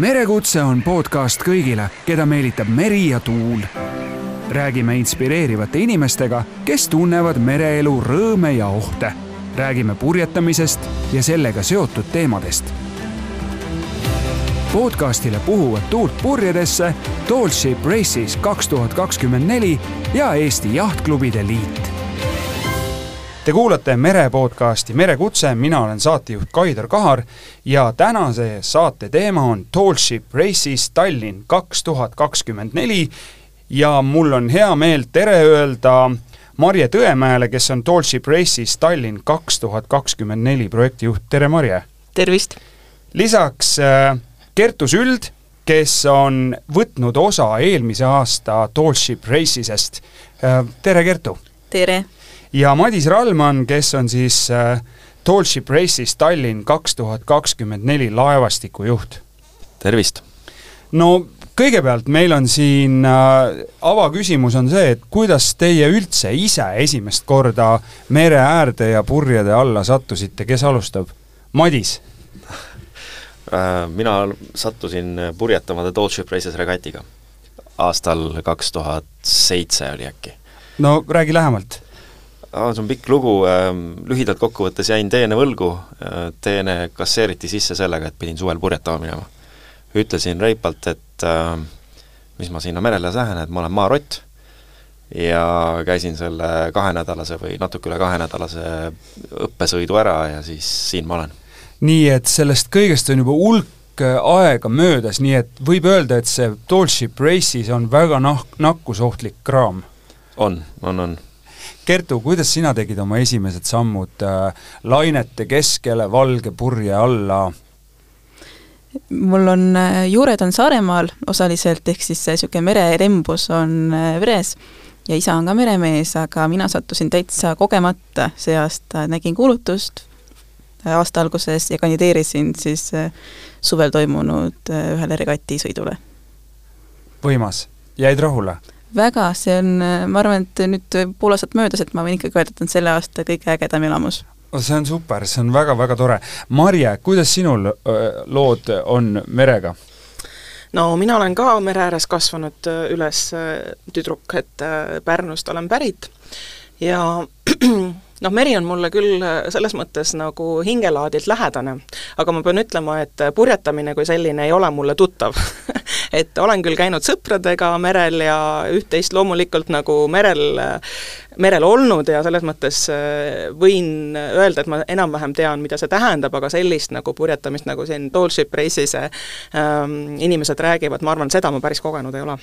merekutse on podcast kõigile, keda meelitab meri ja tuul. räägime inspireerivate inimestega, kes tunnevad mereelu rõõme ja ohte. räägime purjetamisest ja sellega seotud teemadest. podcastile puhuvad tuult purjedesse Tall Ship Races kaks tuhat kakskümmend neli ja Eesti Jahtklubide Liit Te kuulate Mere podcasti Merekutse, mina olen saatejuht Kaidar Kahar ja tänase saate teema on Tall Ship Races Tallinn kaks tuhat kakskümmend neli ja mul on hea meel tere öelda Marje Tõemäele, kes on Tall Ship Races Tallinn kaks tuhat kakskümmend neli projektijuht, tere Marje! tervist! lisaks äh, Kertu Süld, kes on võtnud osa eelmise aasta Tall Ship Racesest. Äh, tere, Kertu! tere! Ja Madis Rallmann, kes on siis äh, Tall Ship Races Tallinn kaks tuhat kakskümmend neli laevastiku juht. tervist! no kõigepealt meil on siin äh, avaküsimus on see, et kuidas teie üldse ise esimest korda mere äärde ja purjede alla sattusite, kes alustab? Madis äh,? Mina sattusin purjetama The Ship Races regatiga aastal kaks tuhat seitse oli äkki. no räägi lähemalt aa, see on pikk lugu, ähm, lühidalt kokkuvõttes jäin teene võlgu, äh, teene kasseeriti sisse sellega, et pidin suvel purjetama minema. ütlesin reipalt, et äh, mis ma sinna merele lähen, et ma olen maarott, ja käisin selle kahenädalase või natuke üle kahenädalase õppesõidu ära ja siis siin ma olen. nii et sellest kõigest on juba hulk äh, aega möödas, nii et võib öelda, et see Tall Ship Races on väga nah-, nakkusohtlik kraam? on, on, on Kertu, kuidas sina tegid oma esimesed sammud äh, lainete keskele valge purje alla? mul on, äh, juured on Saaremaal osaliselt, ehk siis niisugune mererembus on äh, veres ja isa on ka meremees, aga mina sattusin täitsa kogemata see aasta, nägin kuulutust äh, aasta alguses ja kandideerisin siis suvel toimunud ühele regatisõidule. võimas, jäid rahule? Väga, see on, ma arvan, et nüüd pool aastat möödas, et ma võin ikkagi öelda, et on selle aasta kõige ägedam elamus. see on super, see on väga-väga tore. Marje, kuidas sinul lood on merega? no mina olen ka mere ääres kasvanud üles tüdruk, et Pärnust olen pärit ja noh, meri on mulle küll selles mõttes nagu hingelaadilt lähedane, aga ma pean ütlema, et purjetamine kui selline ei ole mulle tuttav. Et olen küll käinud sõpradega merel ja üht-teist loomulikult nagu merel, merel olnud ja selles mõttes äh, võin öelda, et ma enam-vähem tean, mida see tähendab, aga sellist nagu purjetamist, nagu siin Tall Ship Race'is ähm, inimesed räägivad, ma arvan, seda ma päris kogenud ei ole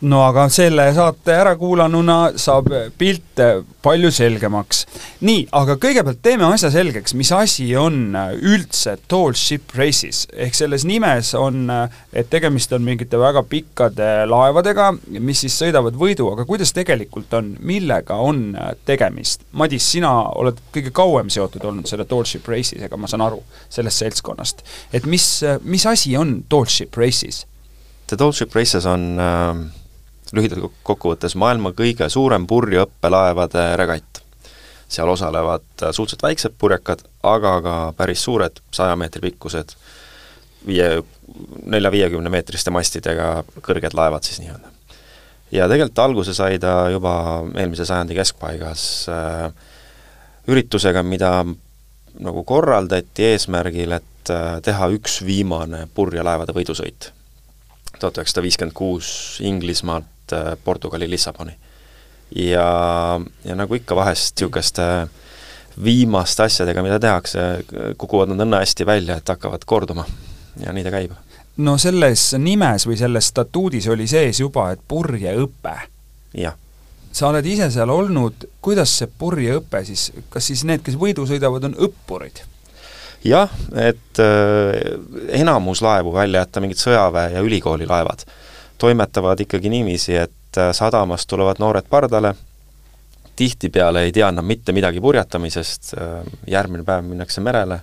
no aga selle saate ärakuulanuna saab pilt palju selgemaks. nii, aga kõigepealt teeme asja selgeks, mis asi on üldse Tall Ship Races, ehk selles nimes on, et tegemist on mingite väga pikkade laevadega, mis siis sõidavad võidu, aga kuidas tegelikult on, millega on tegemist? Madis, sina oled kõige kauem seotud olnud selle Tall Ship Racesega, ma saan aru, sellest seltskonnast. et mis, mis asi on Tall Ship Races? The Tall Ship Races on äh lühidalt kokkuvõttes maailma kõige suurem purjeõppelaevade regatt. seal osalevad suhteliselt väiksed purjekad, aga ka päris suured, saja meetri pikkused, viie, nelja-viiekümne meetriste mastidega kõrged laevad siis nii-öelda. ja tegelikult alguse sai ta juba eelmise sajandi keskpaigas äh, üritusega, mida nagu korraldati eesmärgil, et äh, teha üks viimane purjelaevade võidusõit tuhat üheksasada viiskümmend kuus Inglismaalt Äh, Portugali Lissaboni. ja, ja nagu ikka vahest niisuguste viimaste asjadega, mida tehakse, kukuvad nad õnne hästi välja, et hakkavad korduma ja nii ta käib. no selles nimes või selles statuudis oli sees juba, et purjeõpe. jah. sa oled ise seal olnud, kuidas see purjeõpe siis, kas siis need, kes võidu sõidavad, on õppurid? jah, et äh, enamus laevu, välja jätta mingid sõjaväe- ja ülikooli laevad toimetavad ikkagi niiviisi, et äh, sadamast tulevad noored pardale, tihtipeale ei tea nad mitte midagi purjetamisest, äh, järgmine päev minnakse merele,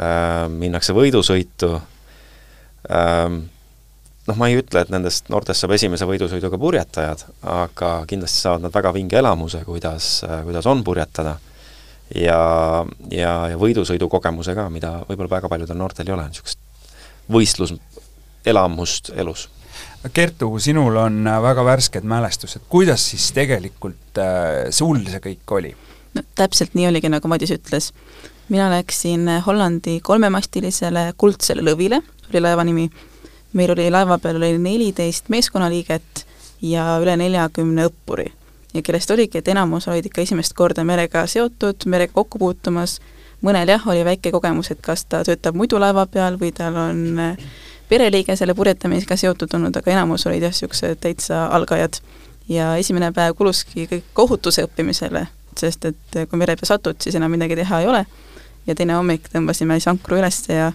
äh, minnakse võidusõitu, ähm, noh, ma ei ütle, et nendest noortest saab esimese võidusõiduga purjetajad, aga kindlasti saavad nad väga vinge elamuse, kuidas, kuidas on purjetada. ja, ja, ja võidusõidukogemuse ka, mida võib-olla väga paljudel noortel ei ole, niisugust võistluselamust elus. Kertu, sinul on väga värsked mälestused, kuidas siis tegelikult äh, sul see kõik oli? no täpselt nii oligi, nagu Madis ütles. mina läksin Hollandi kolmemastilisele Kuldsele lõvile, oli laeva nimi, meil oli laeva peal oli neliteist meeskonnaliiget ja üle neljakümne õppuri. ja kellest oligi, et enamus olid ikka esimest korda merega seotud, merega kokku puutumas, mõnel jah, oli väike kogemus, et kas ta töötab muidu laeva peal või tal on äh, pereliige selle purjetamisega seotud olnud, aga enamus olid jah, niisugused täitsa algajad. ja esimene päev kuluski kõik ohutuse õppimisele, sest et kui mere peale satud, siis enam midagi teha ei ole, ja teine hommik tõmbasime siis ankru üles ja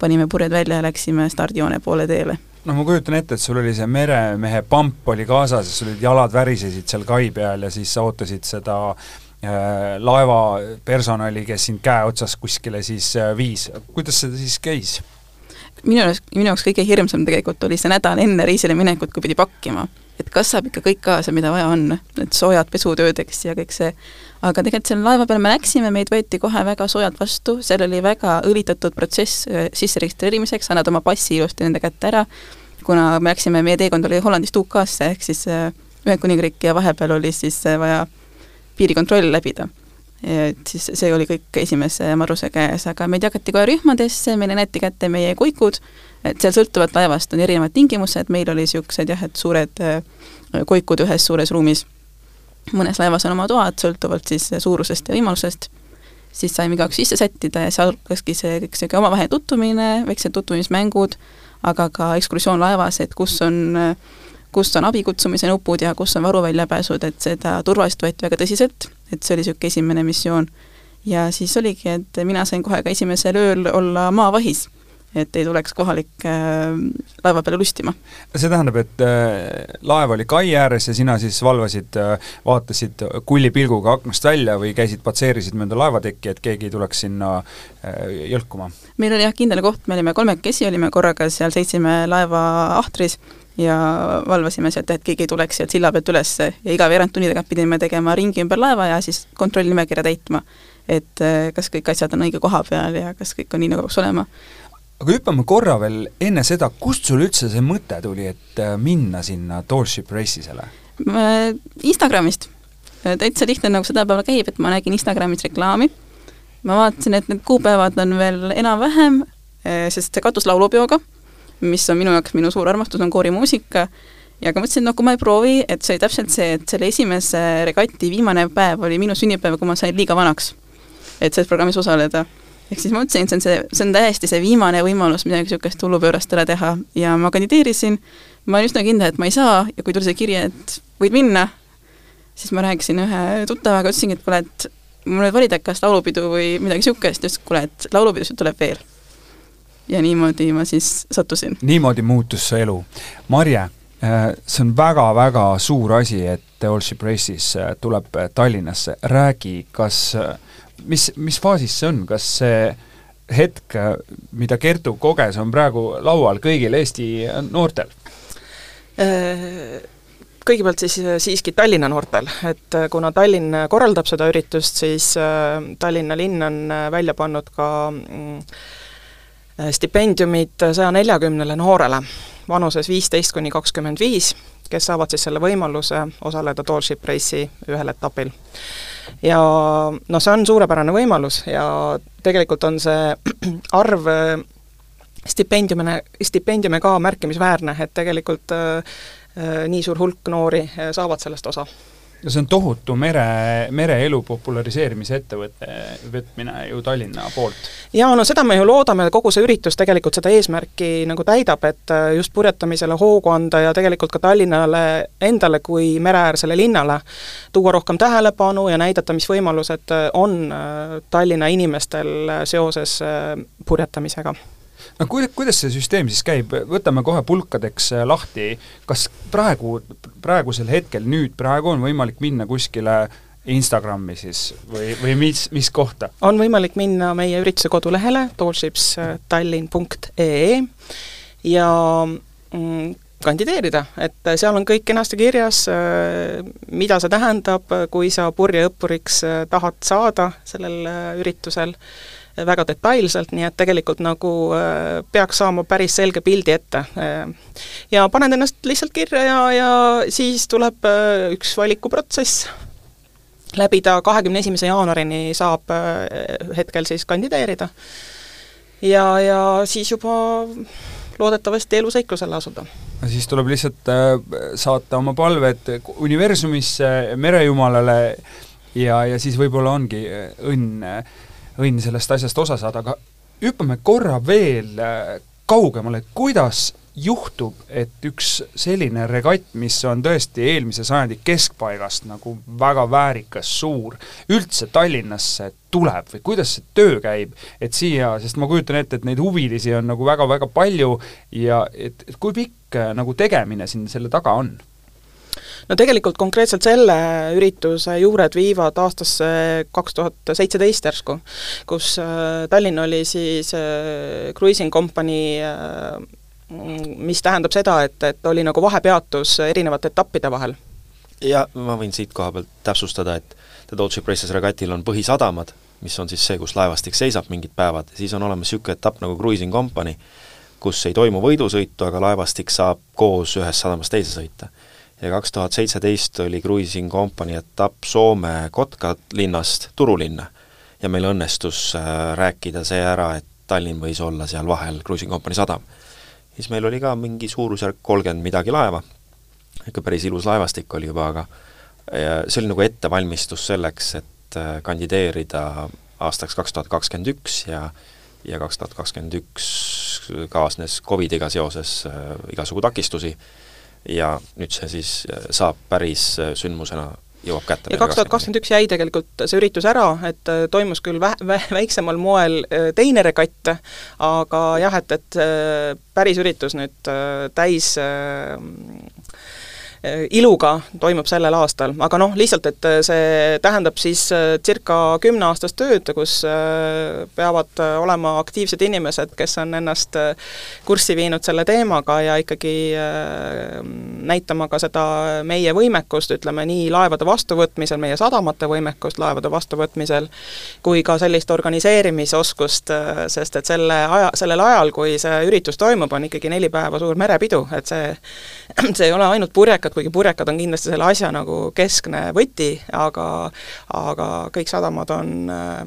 panime purjed välja ja läksime stardijoone poole teele no ma kujutan ette, et sul oli see meremehe pamp oli kaasas ja sul olid jalad värisesid seal kai peal ja siis sa ootasid seda äh, laeva personali, kes sind käe otsas kuskile siis äh, viis. kuidas see siis käis? Minu jaoks, minu jaoks kõige hirmsam tegelikult oli see nädal enne reisile minekut, kui pidi pakkima. et kas saab ikka kõik kaasa, mida vaja on, need soojad pesutöödeks ja kõik see, aga tegelikult selle laeva peale me läksime, meid võeti kohe väga soojalt vastu, seal oli väga õlitatud protsess äh, sisse registreerimiseks, annad oma passi ilusti nende kätte ära, kuna me läksime, meie teekond oli Hollandist UK-sse, ehk siis äh, Ühendkuningriik ja vahepeal oli siis äh, vaja piirikontroll läbida et siis see oli kõik esimese maruse käes, aga meid jagati kohe rühmadesse, meile näidati kätte meie koikud, et seal sõltuvalt laevast on erinevad tingimused, meil oli niisugused jah, et suured äh, koikud ühes suures ruumis. mõnes laevas on oma toad, sõltuvalt siis suurusest ja võimalusest, siis saime igaüks sisse sättida ja seal hakkaski see kõik niisugune omavaheline tutvumine, väiksed tutvumismängud, aga ka ekskursioon laevas, et kus on kus on abikutsumise nupud ja kus on varuväljapääsud, et seda turvalisust võeti väga tõsiselt, et see oli niisugune esimene missioon. ja siis oligi, et mina sain kohe ka esimesel ööl olla maavahis, et ei tuleks kohalik äh, laeva peale lustima. see tähendab, et äh, laev oli kai ääres ja sina siis valvasid äh,, vaatasid kullipilguga aknast välja või käisid, patseerisid mööda laevatekki, et keegi ei tuleks sinna äh, jõlkuma? meil oli jah, kindel koht, me olime kolmekesi, olime korraga seal, seitsime laeva ahtris ja valvasime sealt, et keegi ei tuleks sealt silla pealt üles ja iga veerand tunni tagant pidime tegema ringi ümber laeva ja siis kontrollnimekirja täitma. et eh, kas kõik asjad on õige koha peal ja kas kõik on nii, nagu peaks olema. Aga hüppame korra veel enne seda, kust sul üldse see mõte tuli, et eh, minna sinna Tallship Race'isele? Instagramist. täitsa lihtne, nagu see tänapäeval käib, et ma nägin Instagramis reklaami, ma vaatasin, et need kuupäevad on veel enam-vähem, sest see kattus laulupeoga mis on minu jaoks minu suur armastus, on koorimuusika, ja ka mõtlesin, noh, kui ma ei proovi, et see oli täpselt see, et selle esimese regati viimane päev oli minu sünnipäev, kui ma sain liiga vanaks, et selles programmis osaleda. Ehk siis ma mõtlesin, et see on see, see on täiesti see viimane võimalus midagi niisugust hullupöörast ära teha. Ja ma kandideerisin, ma olin üsna kindel, et ma ei saa. Ja kui tuli see kiri, et võid minna, siis ma rääkisin ühe tuttavaga, ütlesingi, et kuule, et mul nüüd valida, kas laulupidu või midagi niisugust, ütles, et kuule, et laulupidusid tuleb veel. Ja niimoodi ma siis sattusin. niimoodi muutus su elu. Marje, see on väga-väga suur asi, et Allship Race'is äh, tuleb äh, Tallinnasse, räägi, kas, mis, mis faasis see on, kas see hetk, mida Kertu koges, on praegu laual kõigil Eesti noortel? kõigepealt siis siiski Tallinna noortel, et kuna Tallinn korraldab seda üritust, siis Tallinna linn on välja pannud ka mm, Äh, stipendiumid saja neljakümnele noorele vanuses viisteist kuni kakskümmend viis, kes saavad siis selle võimaluse osaleda Tallship Race'i ühel etapil. ja noh, see on suurepärane võimalus ja tegelikult on see arv äh, stipendiumine, stipendiume ka märkimisväärne, et tegelikult äh, äh, nii suur hulk noori saavad sellest osa no see on tohutu mere, mereelu populariseerimise ettevõte, võtmine ju Tallinna poolt. jaa, no seda me ju loodame, kogu see üritus tegelikult seda eesmärki nagu täidab, et äh, just purjetamisele hoogu anda ja tegelikult ka Tallinnale endale kui mereäärsele linnale tuua rohkem tähelepanu ja näidata, mis võimalused äh, on äh, Tallinna inimestel seoses purjetamisega no kuida-, kuidas see süsteem siis käib, võtame kohe pulkadeks äh, lahti, kas praegu, praegusel hetkel, nüüd praegu on võimalik minna kuskile Instagrami siis või, või mis, mis kohta? on võimalik minna meie ürituse kodulehele tallshipstallinn.ee ja mm, kandideerida, et seal on kõik kenasti kirjas, äh, mida see tähendab, kui sa purjeõppuriks äh, tahad saada sellel üritusel väga detailselt, nii et tegelikult nagu peaks saama päris selge pildi ette. ja paned ennast lihtsalt kirja ja, ja siis tuleb üks valikuprotsess läbida, kahekümne esimese jaanuarini saab hetkel siis kandideerida ja, ja siis juba loodetavasti eluseiklusele asuda. siis tuleb lihtsalt äh, saata oma palved universumisse, merejumalale ja, ja siis võib-olla ongi äh, õnn, õnn sellest asjast osa saada, aga hüppame korra veel äh, kaugemale, kuidas juhtub, et üks selline regatt, mis on tõesti eelmise sajandi keskpaigast nagu väga väärikas, suur, üldse Tallinnasse tuleb või kuidas see töö käib, et siia, sest ma kujutan ette, et neid huvilisi on nagu väga-väga palju ja et, et kui pikk äh, nagu tegemine siin selle taga on? No tegelikult konkreetselt selle ürituse juured viivad aastasse kaks tuhat seitseteist järsku, kus äh, Tallinn oli siis äh, Cruising Company mis tähendab seda, et, et oli nagu vahepeatus erinevate etappide vahel. ja ma võin siit koha pealt täpsustada, et The Dolce Princess regatil on põhisadamad, mis on siis see, kus laevastik seisab mingid päevad, siis on olemas niisugune etapp nagu Cruising Company, kus ei toimu võidusõitu, aga laevastik saab koos ühest sadamast teise sõita. Ja kaks tuhat seitseteist oli Cruising Company etapp Soome Kotka linnast Turulinna. ja meil õnnestus äh, rääkida see ära, et Tallinn võis olla seal vahel Cruising Company sadam. Siis meil oli ka mingi suurusjärk kolmkümmend midagi laeva, ikka päris ilus laevastik oli juba, aga see oli nagu ettevalmistus selleks, et äh, kandideerida aastaks kaks tuhat kakskümmend üks ja ja kaks tuhat kakskümmend üks kaasnes Covidiga seoses äh, igasugu takistusi ja nüüd see siis äh, saab päris äh, sündmusena jõuab kätte. ja kaks tuhat kakskümmend üks jäi tegelikult see üritus ära, et äh, toimus küll vä-, vä-, väiksemal moel teine regatt, aga jah, et, et päris üritus nüüd täis iluga toimub sellel aastal, aga noh, lihtsalt, et äh, see tähendab siis äh, circa kümneaastast tööd, kus peavad olema aktiivsed inimesed, kes on ennast kurssi viinud selle teemaga ja ikkagi näitama ka seda meie võimekust, ütleme nii laevade vastuvõtmisel, meie sadamate võimekust laevade vastuvõtmisel, kui ka sellist organiseerimisoskust, sest et selle aja, sellel ajal, kui see üritus toimub, on ikkagi neli päeva suur merepidu, et see see ei ole ainult purjekad, kuigi purjekad on kindlasti selle asja nagu keskne võti, aga aga kõik sadamad on äh,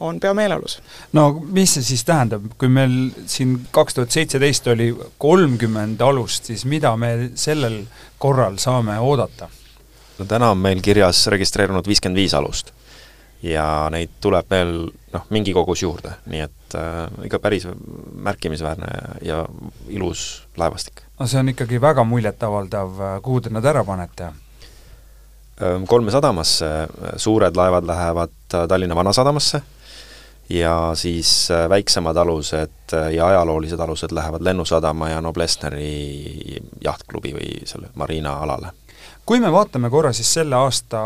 on peameeleolus. no mis see siis tähendab, kui meil siin kaks tuhat seitseteist oli kolmkümmend alust, siis mida me sellel korral saame oodata? no täna on meil kirjas registreerunud viiskümmend viis alust ja neid tuleb veel noh, mingi kogus juurde, nii et äh, ikka päris märkimisväärne ja ilus laevastik. No see on ikkagi väga muljetavaldav, kuhu te nad ära panete? kolme sadamasse, suured laevad lähevad Tallinna Vanasadamasse ja siis äh, väiksemad alused äh, ja ajaloolised alused lähevad Lennusadama ja Noblessneri jahtklubi või selle mariina alale kui me vaatame korra siis selle aasta,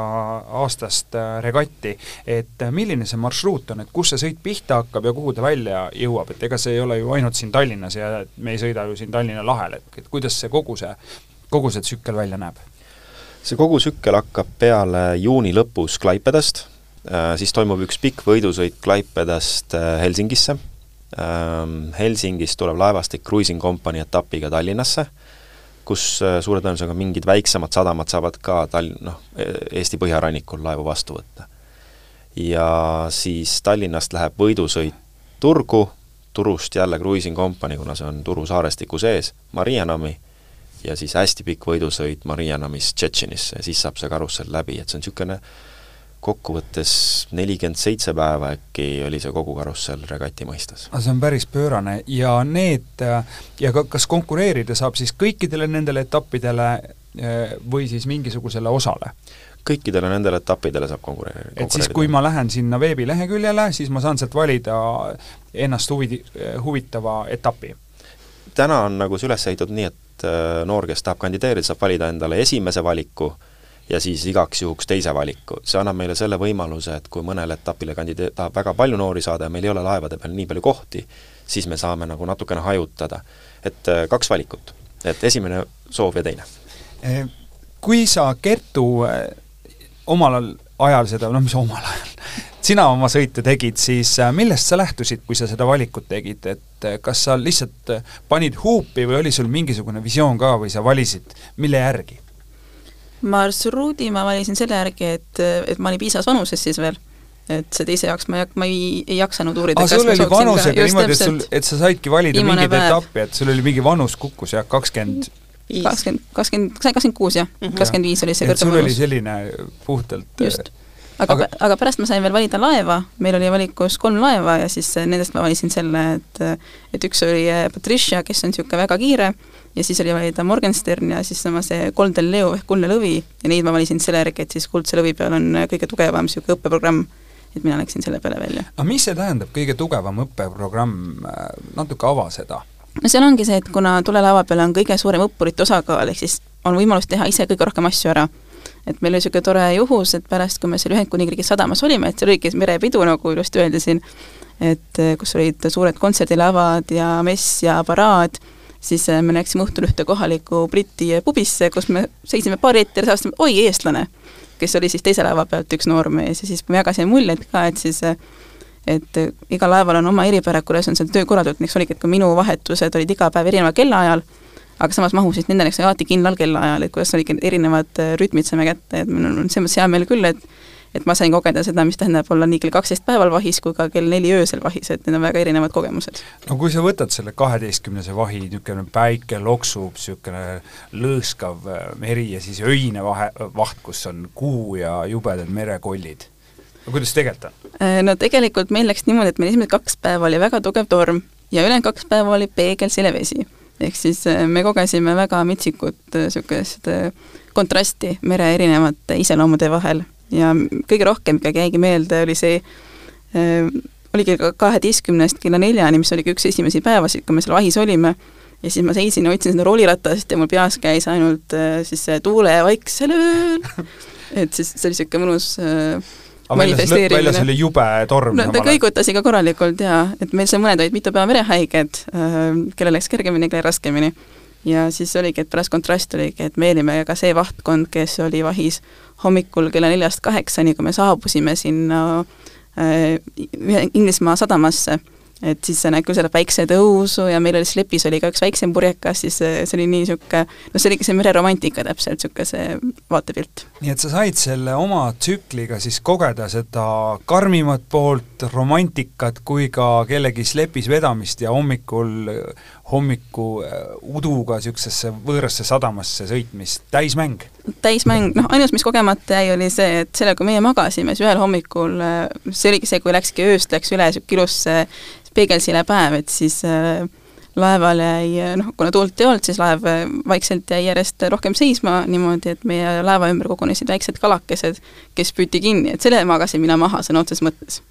aastast äh, regatti, et äh, milline see marsruut on, et kus see sõit pihta hakkab ja kuhu ta välja jõuab, et ega see ei ole ju ainult siin Tallinnas ja me ei sõida ju siin Tallinna lahel, et, et kuidas see kogu see, kogu see tsükkel välja näeb? see kogu tsükkel hakkab peale juuni lõpus Klaipedast, äh, siis toimub üks pikk võidusõit Klaipedast Helsingisse, ähm, Helsingist tuleb laevastik Cruising Company etapiga Tallinnasse kus äh, suure tõenäosusega mingid väiksemad sadamad saavad ka Tall-, noh, Eesti põhjarannikul laevu vastu võtta. ja siis Tallinnast läheb võidusõit Turgu, Turust jälle Cruising Company, kuna see on Turu saarestiku sees, Marianami, ja siis hästi pikk võidusõit Marianamist Tšetšenisse ja siis saab see karussell läbi, et see on niisugune kokkuvõttes nelikümmend seitse päeva äkki oli see kogu karussell regati mõistes. see on päris pöörane ja need, ja ka, kas konkureerida saab siis kõikidele nendele etappidele eh, või siis mingisugusele osale? kõikidele nendele etappidele saab konkureerida. et siis, kui ma lähen sinna veebileheküljele, siis ma saan sealt valida ennast huvi, huvitava etapi? täna on nagu see üles ehitatud nii, et eh, noor, kes tahab kandideerida, saab valida endale esimese valiku ja siis igaks juhuks teise valiku. see annab meile selle võimaluse, et kui mõnele etapile kandidee-, tahab väga palju noori saada ja meil ei ole laevade peal nii palju kohti, siis me saame nagu natukene hajutada. et äh, kaks valikut, et esimene soov ja teine. Eh, kui sa, Kertu, äh, omal ajal seda, noh mis omal ajal, sina oma sõitu tegid, siis äh, millest sa lähtusid, kui sa seda valikut tegid, et äh, kas sa lihtsalt äh, panid huupi või oli sul mingisugune visioon ka või sa valisid, mille järgi? Marsruudi ma valisin selle järgi, et, et ma olin piisavas vanuses siis veel. Et see teise jaoks ma ei, ma ei, ei jaksanud uurida aa, sul oli vanusega niimoodi, et sul, et sa saidki valida mingit etappi, et sul oli mingi vanus kukkus jah, kakskümmend kakskümmend, kakskümmend, kakskümmend kuus jah, mhm. kakskümmend viis oli see kõrgem vanus. sul oli selline puhtalt just aga, aga, aga pärast ma sain veel valida laeva, meil oli valikus kolm laeva ja siis eh, nendest ma valisin selle, et et üks oli eh, Patricia, kes on niisugune väga kiire, ja siis oli valida Morgenstern ja siis sama see Golden Leo ehk kuldne lõvi ja neid ma valisin selle järgi, et siis kuldse lõvi peal on eh, kõige tugevam niisugune õppeprogramm, et mina läksin selle peale välja. aga mis see tähendab, kõige tugevam õppeprogramm, natuke ava seda? no seal ongi see, et kuna tulelaeva peal on kõige suurem õppurite osakaal, ehk siis on võimalus teha ise kõige rohkem asju ära et meil oli niisugune tore juhus, et pärast, kui me seal Ühendkuningriigi sadamas olime, et seal oligi merepidu, nagu ilusti öeldi siin, et eh, kus olid suured kontserdilavad ja mess ja paraad, siis eh, me läksime õhtul ühte kohalikku Briti pubisse, kus me seisime paari ette ja avastasime, oi, eestlane, kes oli siis teise laeva pealt üks noormees. Ja siis me jagasime muljeid ka, et siis eh, et igal laeval on oma eripära, kuidas on seal töö korraldatud, näiteks oligi, et ka minu vahetused olid iga päev erineval kellaajal aga samas mahusid nendeks alati kindlal kellaajal, et kuidas olid erinevad äh, rütmid saime kätte, et mul on selles mõttes hea meel küll, et et ma sain kogeda seda, mis tähendab olla nii kell kaksteist päeval vahis kui ka kell neli öösel vahis, et need on väga erinevad kogemused. no kui sa võtad selle kaheteistkümnese vahi, niisugune päike loksub, niisugune lõõskav äh, meri ja siis öine vahe, vaht, kus on kuu ja jubedad merekollid, no kuidas tegelikult on? Äh, no tegelikult meil läks niimoodi, et meil esimesed kaks päeva oli väga tugev torm ja ülejäänud kaks päeva oli peegelsile vesi ehk siis äh, me kogesime väga metsikut niisugust äh, äh, kontrasti mere erinevate iseloomude vahel. Ja kõige rohkem ikkagi jäigi meelde, oli see oligi ka kaheteistkümnest kella neljani, mis oligi üks esimesi päevasid, kui me seal vahis olime, ja siis ma seisin ja hoidsin seda rooliratast ja mul peas käis ainult siis see tuule vaiksel ööl, et siis see oli niisugune mõnus äh, manifesteerimine. väljas oli jube torm. no ta kõigutas ikka korralikult jaa, et meil seal mõned olid mitu päeva merehaiged, äh, kellel läks kergemini, kellel raskemini. ja siis oligi, et pärast kontrasti oligi, et me olime ka see vahtkond, kes oli vahis hommikul kella neljast kaheksani, kui me saabusime sinna äh, Inglismaa sadamasse et siis sa näed küll seda päiksetõusu ja meil oli Slepis oli ka üks väiksem purjekas, siis see oli nii niisugune, no see oligi see mereromantika täpselt, niisugune see vaatepilt. nii et sa said selle oma tsükliga siis kogeda seda karmimat poolt, romantikat, kui ka kellegi Slepis vedamist ja hommikul, hommiku äh, uduga niisugusesse võõrasse sadamasse sõitmist, täismäng? täismäng, noh ainus, mis kogemata jäi, oli see, et selle, kui meie magasime, siis ühel hommikul, äh, see oligi see, kui läkski ööst, läks üle niisugune ilus peegelsile päev, et siis äh, laeval jäi, äh, noh, kuna tuult ei olnud, siis laev äh, vaikselt jäi järjest rohkem seisma niimoodi, et meie laeva ümber kogunesid väiksed kalakesed, kes püüti kinni, et selle magasin mina maha sõna otseses mõttes.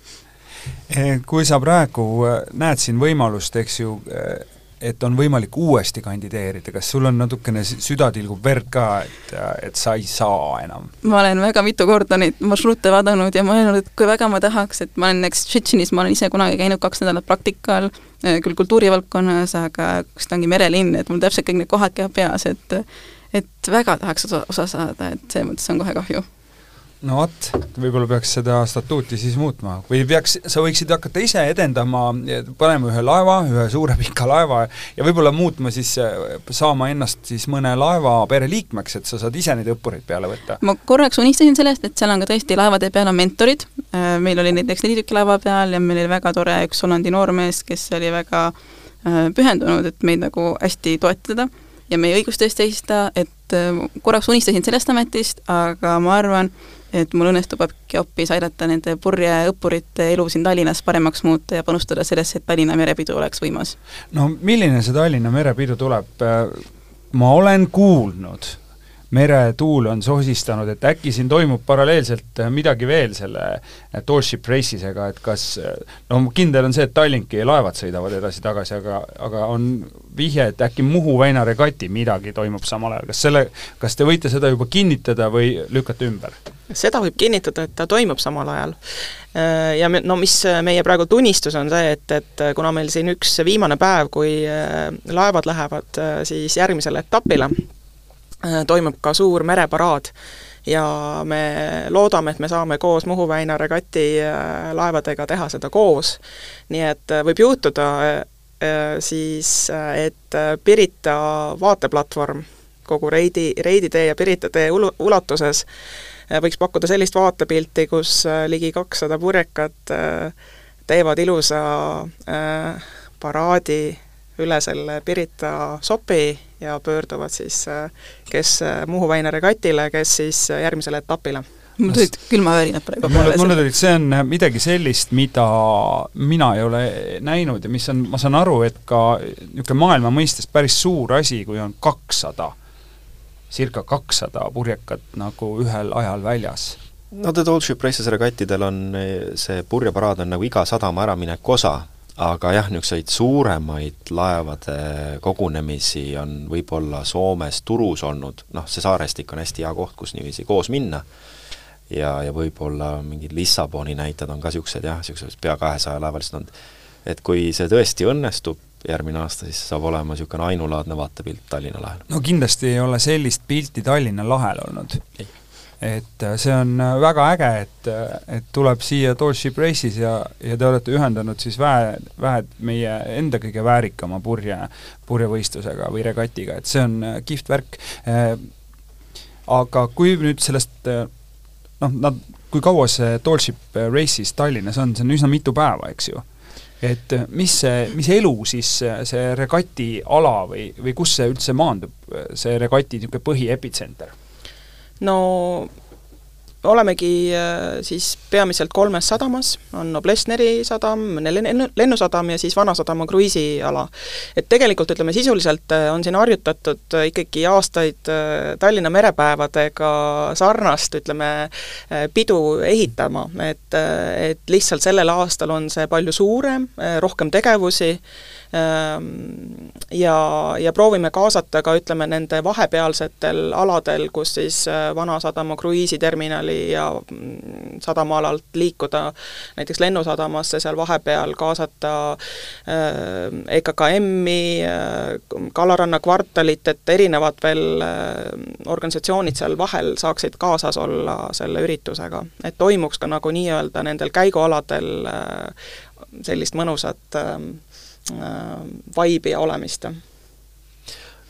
Kui sa praegu näed siin võimalust, eks ju, et on võimalik uuesti kandideerida, kas sul on natukene süda tilgub verd ka, et, et sa ei saa enam? ma olen väga mitu korda neid marsruute vaadanud ja mõelnud, et kui väga ma tahaks, et ma olen näiteks Tšetšenis, ma olen ise kunagi käinud kaks nädalat praktikal, eh, küll kultuurivaldkonnas, aga ta ongi merelinn, et mul täpselt kõik need kohad käivad peas, et et väga tahaks osa, osa saada, et selles mõttes on kohe kahju no vot, võib-olla peaks seda statuuti siis muutma. Või peaks, sa võiksid hakata ise edendama, panema ühe laeva, ühe suure pika laeva ja võib-olla muutma siis, saama ennast siis mõne laeva pereliikmeks, et sa saad ise neid õppureid peale võtta. ma korraks unistasin sellest, et seal on ka tõesti laevade peal on mentorid, äh, meil oli näiteks neli tükki laeva peal ja meil oli väga tore üks Hollandi noormees, kes oli väga äh, pühendunud, et meid nagu hästi toetada. Ja meie õiguste eest seista, et äh, korraks unistasin sellest ametist, aga ma arvan, et mul õnnestub äkki aidata nende purjeõppurite elu siin Tallinnas paremaks muuta ja panustada sellesse, et Tallinna merepidu oleks võimas. no milline see Tallinna merepidu tuleb? ma olen kuulnud, meretuul on sosistanud, et äkki siin toimub paralleelselt midagi veel selle Tallship Race'isega, et kas no kindel on see, et Tallinki laevad sõidavad edasi-tagasi, aga, aga on vihje, et äkki Muhu väina regati midagi toimub samal ajal, kas selle, kas te võite seda juba kinnitada või lükkate ümber? seda võib kinnitada, et ta toimub samal ajal. Äh, ja me, no mis meie praegu tunnistus, on see, et, et kuna meil siin üks viimane päev, kui äh, laevad lähevad äh, siis järgmisele etapile, toimub ka suur mereparaad ja me loodame, et me saame koos Muhu väina regati laevadega teha seda koos. nii et võib juhtuda siis, et Pirita vaateplatvorm kogu Reidi, Reidi tee ja Pirita tee ulu-, ulatuses võiks pakkuda sellist vaatepilti, kus ligi kakssada purjekat teevad ilusa paraadi üle selle Pirita sopi ja pöörduvad siis kes Muhu väina regatile, kes siis järgmisele etapile. Mul tulid külmavärinad praegu mulle, mulle tulid, see on midagi sellist, mida mina ei ole näinud ja mis on, ma saan aru, et ka niisugune maailma mõistes päris suur asi, kui on kakssada, circa kakssada purjekat nagu ühel ajal väljas. no The Tall Ship Races regattidel on see purjeparaad on nagu iga sadama äramineku osa aga jah, niisuguseid suuremaid laevade kogunemisi on võib-olla Soomes Turus olnud, noh, see saarestik on hästi hea koht, kus niiviisi koos minna, ja, ja võib-olla mingid Lissaboni näited on ka niisugused jah, niisugused pea kahesaja laevalised olnud. et kui see tõesti õnnestub järgmine aasta, siis saab olema niisugune ainulaadne vaatepilt Tallinna lahel. no kindlasti ei ole sellist pilti Tallinna lahel olnud. Et äh, see on äh, väga äge, et, äh, et tuleb siia Tall Ship Race'is ja, ja te olete ühendanud siis väe, väed meie enda kõige väärikama purje, purjevõistlusega või regatiga, et see on kihvt värk. Aga kui nüüd sellest noh, nad, kui kaua see Tallship Race'is Tallinnas on, see on üsna mitu päeva, eks ju? et mis see, mis elu siis see regati ala või, või kus see üldse maandub, see regati niisugune põhiepitsenter? No olemegi äh, siis peamiselt kolmes sadamas, on Oblesneri sadam, lennusadam ja siis Vanasadama kruiisiala. et tegelikult ütleme, sisuliselt äh, on siin harjutatud äh, ikkagi aastaid Tallinna merepäevadega sarnast, ütleme, pidu ehitama, et, et lihtsalt sellel aastal on see palju suurem, rohkem tegevusi, ja, ja proovime kaasata ka ütleme, nende vahepealsetel aladel, kus siis äh, Vanasadama kruiisiterminali ja mm, sadamaalalt liikuda näiteks Lennusadamasse, seal vahepeal kaasata äh, EKKM-i äh,, Kalaranna kvartalit, et erinevad veel organisatsioonid seal vahel saaksid kaasas olla selle üritusega. et toimuks ka nagu nii-öelda nendel käigualadel sellist mõnusat äh, Äh, vaibi ja olemist.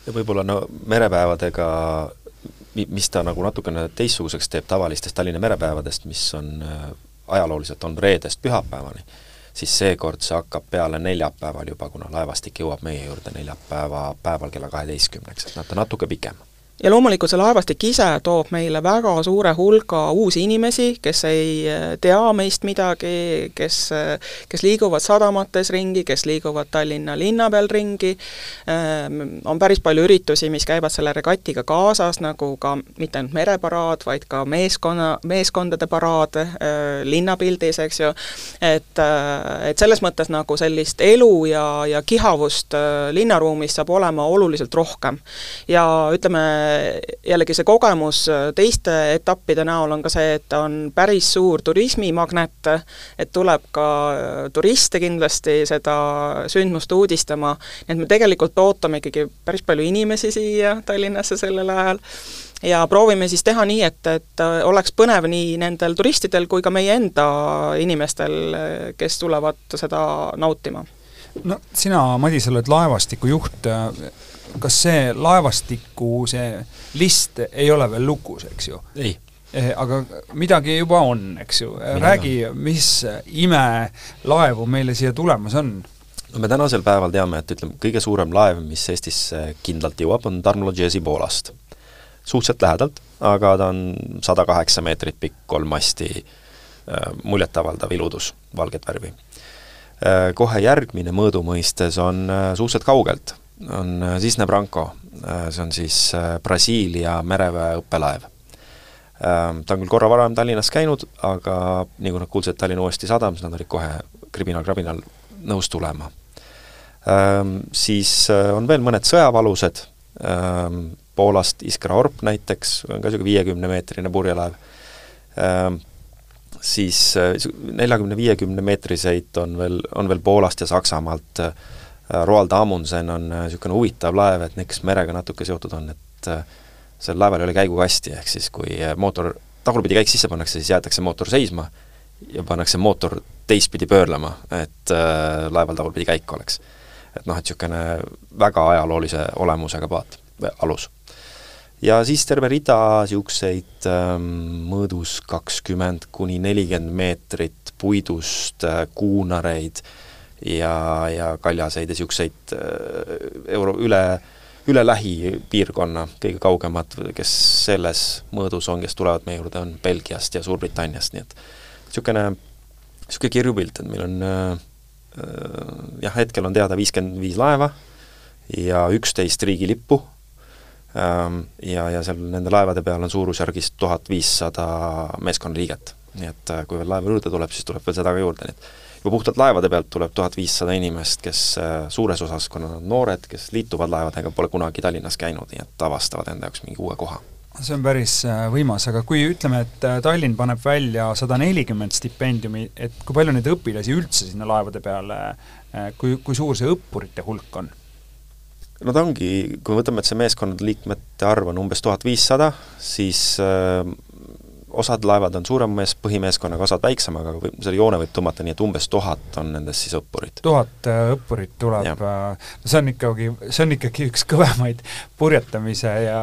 ja võib-olla no merepäevadega mis ta nagu natukene teistsuguseks teeb tavalistest Tallinna merepäevadest, mis on äh, ajalooliselt on reedest pühapäevani, siis seekord see hakkab peale neljapäeval juba, kuna laevastik jõuab meie juurde neljapäeva päeval kella kaheteistkümneks, et nad on natuke pikem ja loomulikult see laevastik ise toob meile väga suure hulga uusi inimesi, kes ei eh, tea meist midagi, kes, eh, kes liiguvad sadamates ringi, kes liiguvad Tallinna linna peal ringi, ehm, on päris palju üritusi, mis käivad selle regatiga kaasas, nagu ka mitte ainult mereparaad, vaid ka meeskonna, meeskondade paraad eh, linnapildis, eks ju, et, et selles mõttes nagu sellist elu ja, ja kihavust linnaruumis saab olema oluliselt rohkem. ja ütleme, jällegi see kogemus äh, teiste etappide näol on ka see, et on päris suur turismimagnet, et tuleb ka äh, turiste kindlasti seda sündmust uudistama, nii et me tegelikult ootame ikkagi päris palju inimesi siia Tallinnasse sellel ajal ja proovime siis teha nii, et, et äh, oleks põnev nii nendel turistidel kui ka meie enda inimestel, kes tulevad seda nautima. no sina, Madis, oled laevastiku juht, kas see laevastiku, see list ei ole veel lukus, eks ju? ei eh, aga midagi juba on, eks ju, räägi, mis imelaevu meile siia tulemas on? no me tänasel päeval teame, et ütleme, kõige suurem laev, mis Eestisse kindlalt jõuab, on Tarmo Jazzy Poolast. suhteliselt lähedalt, aga ta on sada kaheksa meetrit pikk, kolm masti äh,, muljetavaldav iludus, valget värvi. Kohe järgmine mõõdu mõistes on suhteliselt kaugelt, on äh, Cisne Branco, äh, see on siis äh, Brasiilia mereväe õppelaev. Ähm, ta on küll korra varem Tallinnas käinud, aga nii kui nad kuulsid, et Tallinn uuesti sadam, siis nad olid kohe kribinal-krabinal nõus tulema. Ähm, siis on veel mõned sõjavalused, ähm, Poolast Iskra Orp näiteks, on ka niisugune viiekümnemeetrine purjelaev, siis neljakümne, viiekümne meetriseid on veel, on veel Poolast ja Saksamaalt äh, Roald Amundsen on niisugune huvitav laev, et kes merega natuke seotud on, et sel laeval ei ole käigukasti, ehk siis kui mootor, tagurpidi käik sisse pannakse, siis jäetakse mootor seisma ja pannakse mootor teistpidi pöörlema, et äh, laeval tagurpidi käik oleks. et noh, et niisugune väga ajaloolise olemusega paat, alus. ja siis terve rida niisuguseid ähm, mõõdus kakskümmend kuni nelikümmend meetrit puidust äh, kuunareid ja, ja kaljaseid ja niisuguseid äh, euro, üle üle lähipiirkonna, kõige kaugemad, kes selles mõõdus on, kes tulevad meie juurde, on Belgiast ja Suurbritanniast, nii et niisugune niisugune kirju pilt, et meil on äh, jah, hetkel on teada viiskümmend viis laeva ja üksteist riigilippu ähm,, ja, ja seal nende laevade peal on suurusjärgis tuhat viissada meeskonnaliiget. nii et äh, kui veel laevu juurde tuleb, siis tuleb veel seda ka juurde, nii et juba puhtalt laevade pealt tuleb tuhat viissada inimest, kes äh, suures osas, kuna nad on noored, kes liituvad laevadega, pole kunagi Tallinnas käinud, nii et avastavad enda jaoks mingi uue koha see on päris äh, võimas, aga kui ütleme, et äh, Tallinn paneb välja sada nelikümmend stipendiumi, et kui palju neid õpilasi üldse sinna laevade peale, äh, kui, kui suur see õppurite hulk on? no ta ongi, kui me võtame, et see meeskondade liikmete arv on umbes tuhat viissada, siis osad laevad on suurema mees, põhimeeskonnaga, osad väiksemaga, või selle joone võib tõmmata nii, et umbes tuhat on nendest siis õppurit. tuhat äh, õppurit tuleb, äh, no see on ikkagi, see on ikkagi üks kõvemaid purjetamise ja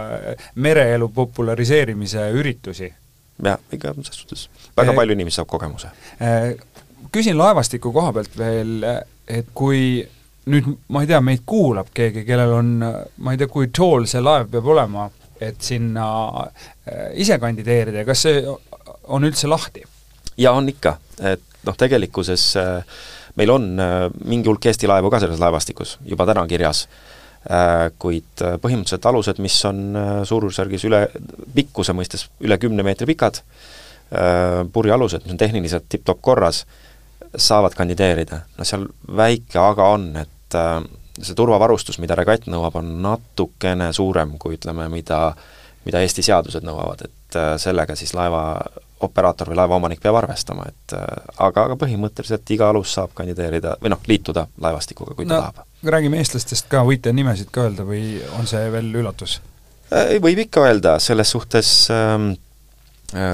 mereelu populariseerimise üritusi. jah, ikka selles suhtes väga palju inimesi saab kogemuse. Äh, küsin laevastiku koha pealt veel, et kui nüüd ma ei tea, meid kuulab keegi, kellel on, ma ei tea, kui tall see laev peab olema et sinna äh, ise kandideerida ja kas see on üldse lahti? jaa, on ikka, et noh, tegelikkuses äh, meil on äh, mingi hulk Eesti laevu ka selles laevastikus juba täna kirjas, kuid põhimõtteliselt alused, mis on suurusjärgis üle, pikkuse mõistes üle kümne meetri pikad, purjealused, mis on tehniliselt tipp-topp korras, saavad kandideerida. no seal väike aga on, et see turvavarustus, mida regatt nõuab, on natukene suurem kui ütleme, mida, mida Eesti seadused nõuavad, et äh, sellega siis laeva operaator või laevaomanik peab arvestama, et äh, aga, aga põhimõtteliselt iga alus saab kandideerida või noh, liituda laevastikuga, kui ta no, tahab. räägime eestlastest ka, võite nimesid ka öelda või on see veel üllatus? Võib ikka öelda, selles suhtes ähm,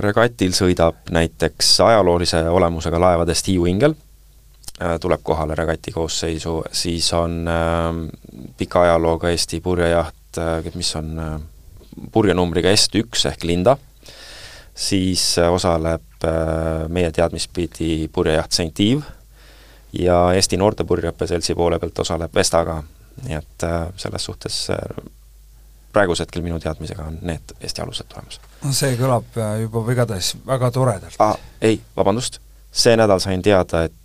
regatil sõidab näiteks ajaloolise olemusega laevadest Hiiu Ingel tuleb kohale regati koosseisu, siis on äh, pika ajalooga Eesti purjejaht äh,, mis on äh, purjenumbriga Est1 ehk Linda, siis äh, osaleb äh, meie teadmist pidi purjejaht St Yves ja Eesti Noorte Purjeõppe Seltsi poole pealt osaleb Vestaga, nii et äh, selles suhtes äh, praegusel hetkel minu teadmisega on need Eesti alused tulemas. no see kõlab äh, juba igatahes väga toredalt ah,. ei, vabandust, see nädal sain teada, et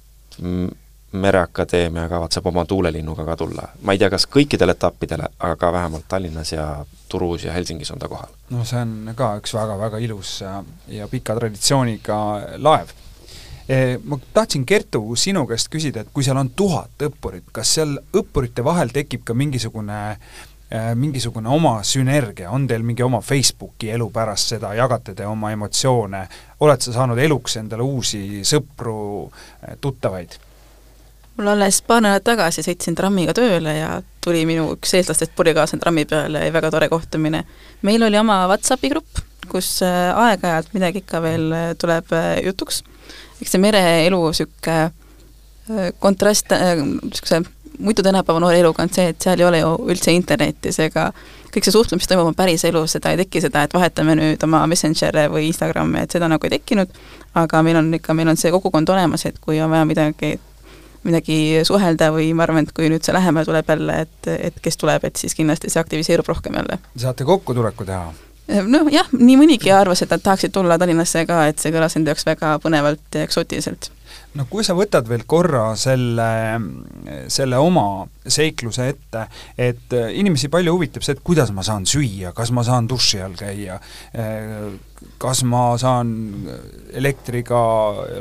Mereakadeemia kavatseb oma tuulelinnuga ka tulla. ma ei tea, kas kõikidele etappidele, aga vähemalt Tallinnas ja Turus ja Helsingis on ta kohal. no see on ka üks väga-väga ilus ja, pika traditsiooniga laev e,. Ma tahtsin, Kertu, sinu käest küsida, et kui seal on tuhat õppurit, kas seal õppurite vahel tekib ka mingisugune e, mingisugune oma sünergia, on teil mingi oma Facebooki elu pärast seda, jagate te oma emotsioone, oled sa saanud eluks endale uusi sõpru, e, tuttavaid? mul alles paar nädalat tagasi sõitsin trammiga tööle ja tuli minu üks eestlastest purjekaaslane trammi peale ja väga tore kohtumine. meil oli oma Whatsappi grupp, kus äh, aeg-ajalt midagi ikka veel äh, tuleb äh, jutuks. eks see mereelu niisugune kontrast, niisuguse muidu tänapäeva noore eluga on see, et seal ei ole ju üldse internetis ega kõik see suhtlemine, mis toimub päriselus, seda ei teki seda, et vahetame nüüd oma Messengeri või Instagrami, et seda nagu ei tekkinud, aga meil on ikka, meil on see kogukond olemas, et kui on vaja midagi midagi suhelda või ma arvan, et kui nüüd see lähemale tuleb jälle, et, et kes tuleb, et siis kindlasti see aktiviseerub rohkem jälle. saate kokkutuleku teha? Noh jah, nii mõnigi arvas, et nad tahaksid tulla Tallinnasse ka, et see kõlas enda jaoks väga põnevalt ja eksootiliselt. no kui sa võtad veel korra selle, selle oma seikluse ette, et inimesi palju huvitab see, et kuidas ma saan süüa, kas ma saan duši all käia, kas ma saan elektriga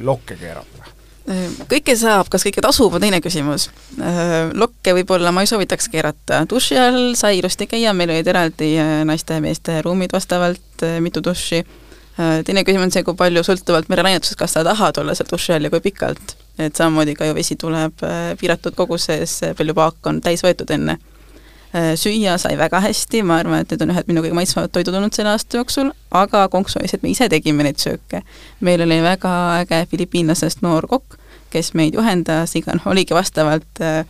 lokke keerata kõike saab, kas kõike tasub, on teine küsimus. Lokke võib-olla ma ei soovitaks keerata, duši all sai ilusti käia, meil olid eraldi äh, naiste ja meeste ruumid vastavalt, äh, mitu duši. Äh, teine küsimus on see, kui palju sõltuvalt merelainetusest, kas sa tahad olla seal duši all ja kui pikalt. et samamoodi ka ju vesi tuleb piiratud koguses, palju paak on täis võetud enne. süüa sai väga hästi, ma arvan, et need on ühed minu kõige maitsvamad toidud olnud selle aasta jooksul, aga konksu see, et me ise tegime neid sööke. meil oli väga äge filipiinlasest noor kokk, kes meid juhendas, iga noh, oligi vastavalt äh,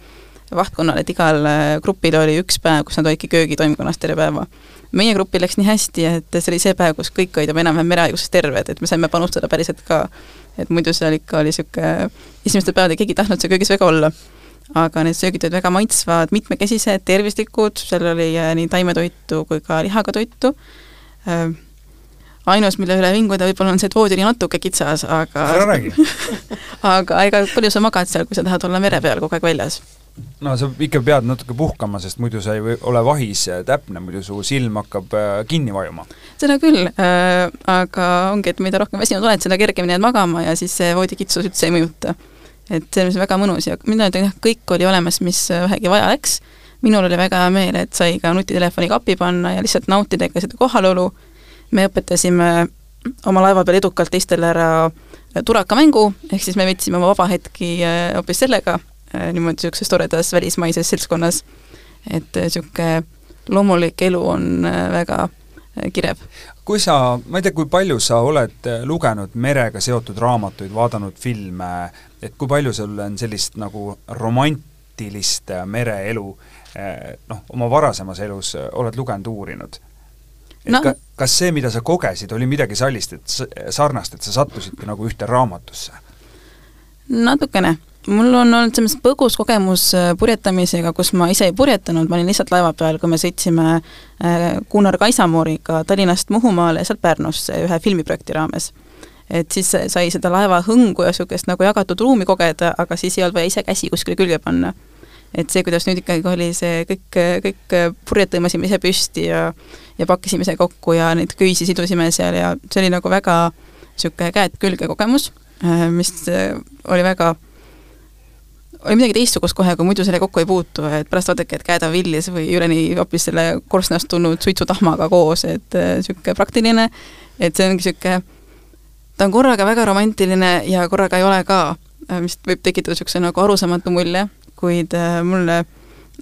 vahtkonnale, et igal äh, grupil oli üks päev, kus nad olidki köögitoimkonnas terve päeva. meie grupil läks nii hästi, et see oli see päev, kus kõik olid juba enam-vähem merehaigusest terved, et me saime panustada päriselt ka. et muidu seal ikka oli niisugune, esimestel päevadel keegi ei tahtnud seal köögis väga olla. aga need söögid olid väga maitsvad, mitmekesised, tervislikud, seal oli äh, nii taimetoitu kui ka lihaga toitu ainus, mille üle vinguda võib-olla on see, et voodi oli natuke kitsas, aga ära räägi aga ega palju sa magad seal, kui sa tahad olla mere peal kogu aeg väljas? no sa ikka pead natuke puhkama, sest muidu sa ei ole vahis täpne, muidu su silm hakkab äh, kinni vajuma. seda küll äh,, aga ongi, et mida rohkem väsinud oled, seda kergemini jääd magama ja siis see voodikitsus üldse ei mõjuta. et see on väga mõnus ja mina ütlen jah, kõik oli olemas, mis vähegi vaja läks, minul oli väga hea meel, et sai ka nutitelefoni kappi panna ja lihtsalt nautida ikka seda kohalolu, me õpetasime oma laeva peal edukalt teistele ära turakamängu, ehk siis me veetsime oma vaba hetki äh, hoopis sellega, Äh, niimoodi niisuguses toredas välismaises seltskonnas, et niisugune äh, loomulik elu on väga kirev. kui sa, ma ei tea, kui palju sa oled lugenud merega seotud raamatuid, vaadanud filme, et kui palju sul on sellist nagu romantilist mereelu noh, oma varasemas elus oled lugenud, uurinud? No. ka, kas see, mida sa kogesid, oli midagi sellist, et sarnast, et sa sattusidki nagu ühte raamatusse? natukene mul on olnud selles mõttes põgus kogemus äh, purjetamisega, kus ma ise ei purjetanud, ma olin lihtsalt laeva peal, kui me sõitsime äh, Gunnar Kaisamooriga Tallinnast Muhumaale ja sealt Pärnusse ühe filmiprojekti raames. et siis sai seda laeva hõngu ja niisugust nagu jagatud ruumi kogeda, aga siis ei olnud vaja ise käsi kuskile külge panna. Et see, kuidas nüüd ikkagi oli see kõik, kõik purjed tõmbasime ise püsti ja ja pakkisime ise kokku ja neid köisi sidusime seal ja see oli nagu väga niisugune käed külge kogemus, äh, mis oli väga oli midagi teistsugust kohe, kui muidu selle kokku ei puutu, et pärast vaadake, et käed on villis või üleni hoopis selle korstnast tulnud suitsutahmaga koos, et niisugune äh, praktiline, et see ongi niisugune, ta on korraga väga romantiline ja korraga ei ole ka, äh, mis võib tekitada niisuguse nagu arusaamatu mulje, kuid äh, mulle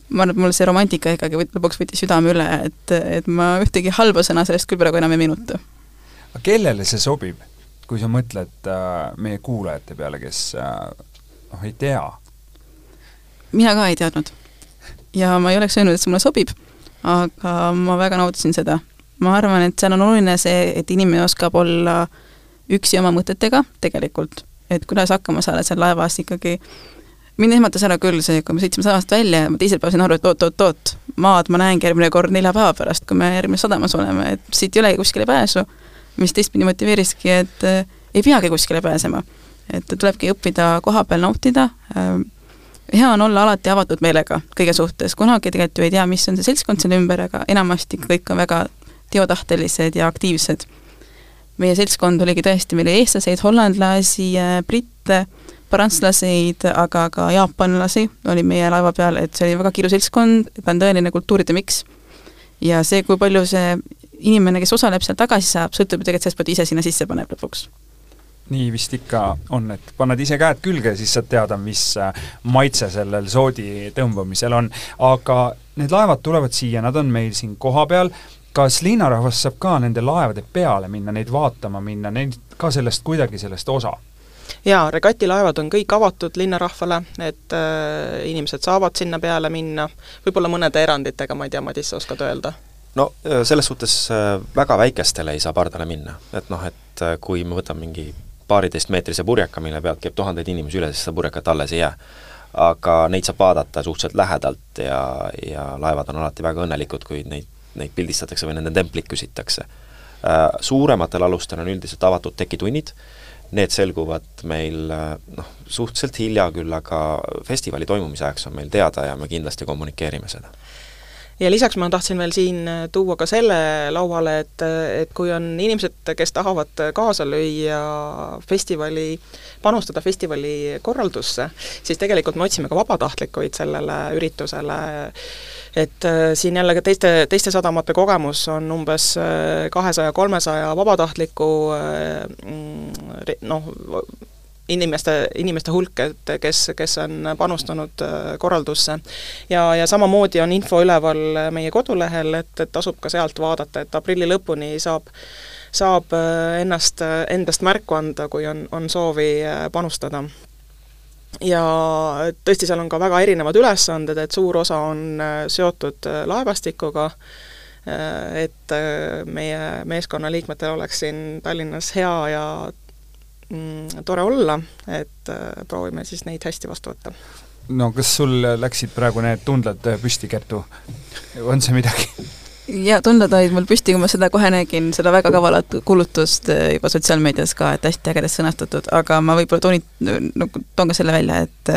ma arvan, et mul see romantika ikkagi võt-, lõpuks võttis südame üle, et, et ma ühtegi halba sõna sellest küll praegu enam ei meenuta. aga kellele see sobib, kui sa mõtled äh, meie kuulajate peale, kes äh, noh, ei tea, mina ka ei teadnud. ja ma ei oleks öelnud, et see mulle sobib, aga ma väga nautisin seda. ma arvan, et seal on oluline see, et inimene oskab olla üksi oma mõtetega tegelikult, et kuidas hakkama saada seal laevas ikkagi mind ehmatas ära küll see, kui me sõitsime sadamast välja ja ma teisel päeval sain aru, et oot-oot-oot, maad ma näengi järgmine kord nelja päeva pärast, kui me järgmises sadamas oleme, et siit ei olegi kuskile pääsu, mis teistpidi motiveeriski, et äh, ei peagi kuskile pääsema. et tulebki õppida koha peal nautida äh,, hea on olla alati avatud meelega kõige suhtes, kunagi tegelikult ju ei tea, mis on see seltskond seal ümber, aga enamasti kõik on väga teotahtelised ja aktiivsed. meie seltskond oligi tõesti, meil oli eestlaseid, hollandlasi, britte, prantslaseid, aga ka jaapanlasi oli meie laeva peal, et see oli väga kiire seltskond, ta on tõeline kultuuride miks. ja see, kui palju see inimene, kes osaleb seal tagasi saab, sõltub ju tegelikult sellest, palju ise sinna sisse paneb lõpuks nii vist ikka on, et paned ise käed külge siis saad teada, mis äh, maitse sellel soodi tõmbamisel on. aga need laevad tulevad siia, nad on meil siin kohapeal, kas linnarahvas saab ka nende laevade peale minna, neid vaatama minna, neid ka sellest kuidagi sellest osa? Jaa, regatilaevad on kõik avatud linnarahvale, et äh, inimesed saavad sinna peale minna, võib-olla mõnede eranditega, ma ei tea, Madis, sa oskad öelda? no äh, selles suhtes äh, väga väikestele ei saa pardale minna, et noh, et kui me võtame mingi paariteistmeetrise purjeka, mille pealt käib tuhandeid inimesi üle, siis seda purjekat alles ei jää. aga neid saab vaadata suhteliselt lähedalt ja, ja laevad on alati väga õnnelikud, kui neid, neid pildistatakse või nende templit küsitakse. Äh, suurematel alustel on üldiselt avatud tekitunnid, need selguvad meil noh, suhteliselt hilja küll, aga festivali toimumise ajaks on meil teada ja me kindlasti kommunikeerime seda ja lisaks ma tahtsin veel siin äh, tuua ka selle lauale, et, et kui on inimesed, kes tahavad kaasa lüüa festivali, panustada festivali korraldusse, siis tegelikult me otsime ka vabatahtlikuid sellele üritusele, et äh, siin jälle ka teiste, teiste sadamate kogemus on umbes äh, kahesaja, kolmesaja vabatahtliku noh, inimeste, inimeste hulk, et kes, kes on panustanud korraldusse. ja, ja samamoodi on info üleval meie kodulehel, et, et tasub ka sealt vaadata, et aprilli lõpuni saab saab ennast, endast märku anda, kui on, on soovi panustada ja tõesti, seal on ka väga erinevad ülesanded, et suur osa on äh, seotud äh, laevastikuga, äh, et meie meeskonna liikmetel oleks siin Tallinnas hea ja mm, tore olla, et proovime siis neid hästi vastu võtta. no kas sul läksid praegu need tundled püsti, Kertu? on see midagi? ja tunded olid mul püsti, kui ma seda kohe nägin, seda väga kavalat kuulutust eh, juba sotsiaalmeedias ka, et hästi ägedasti sõnastatud, aga ma võib-olla tooni, no toon ka selle välja, et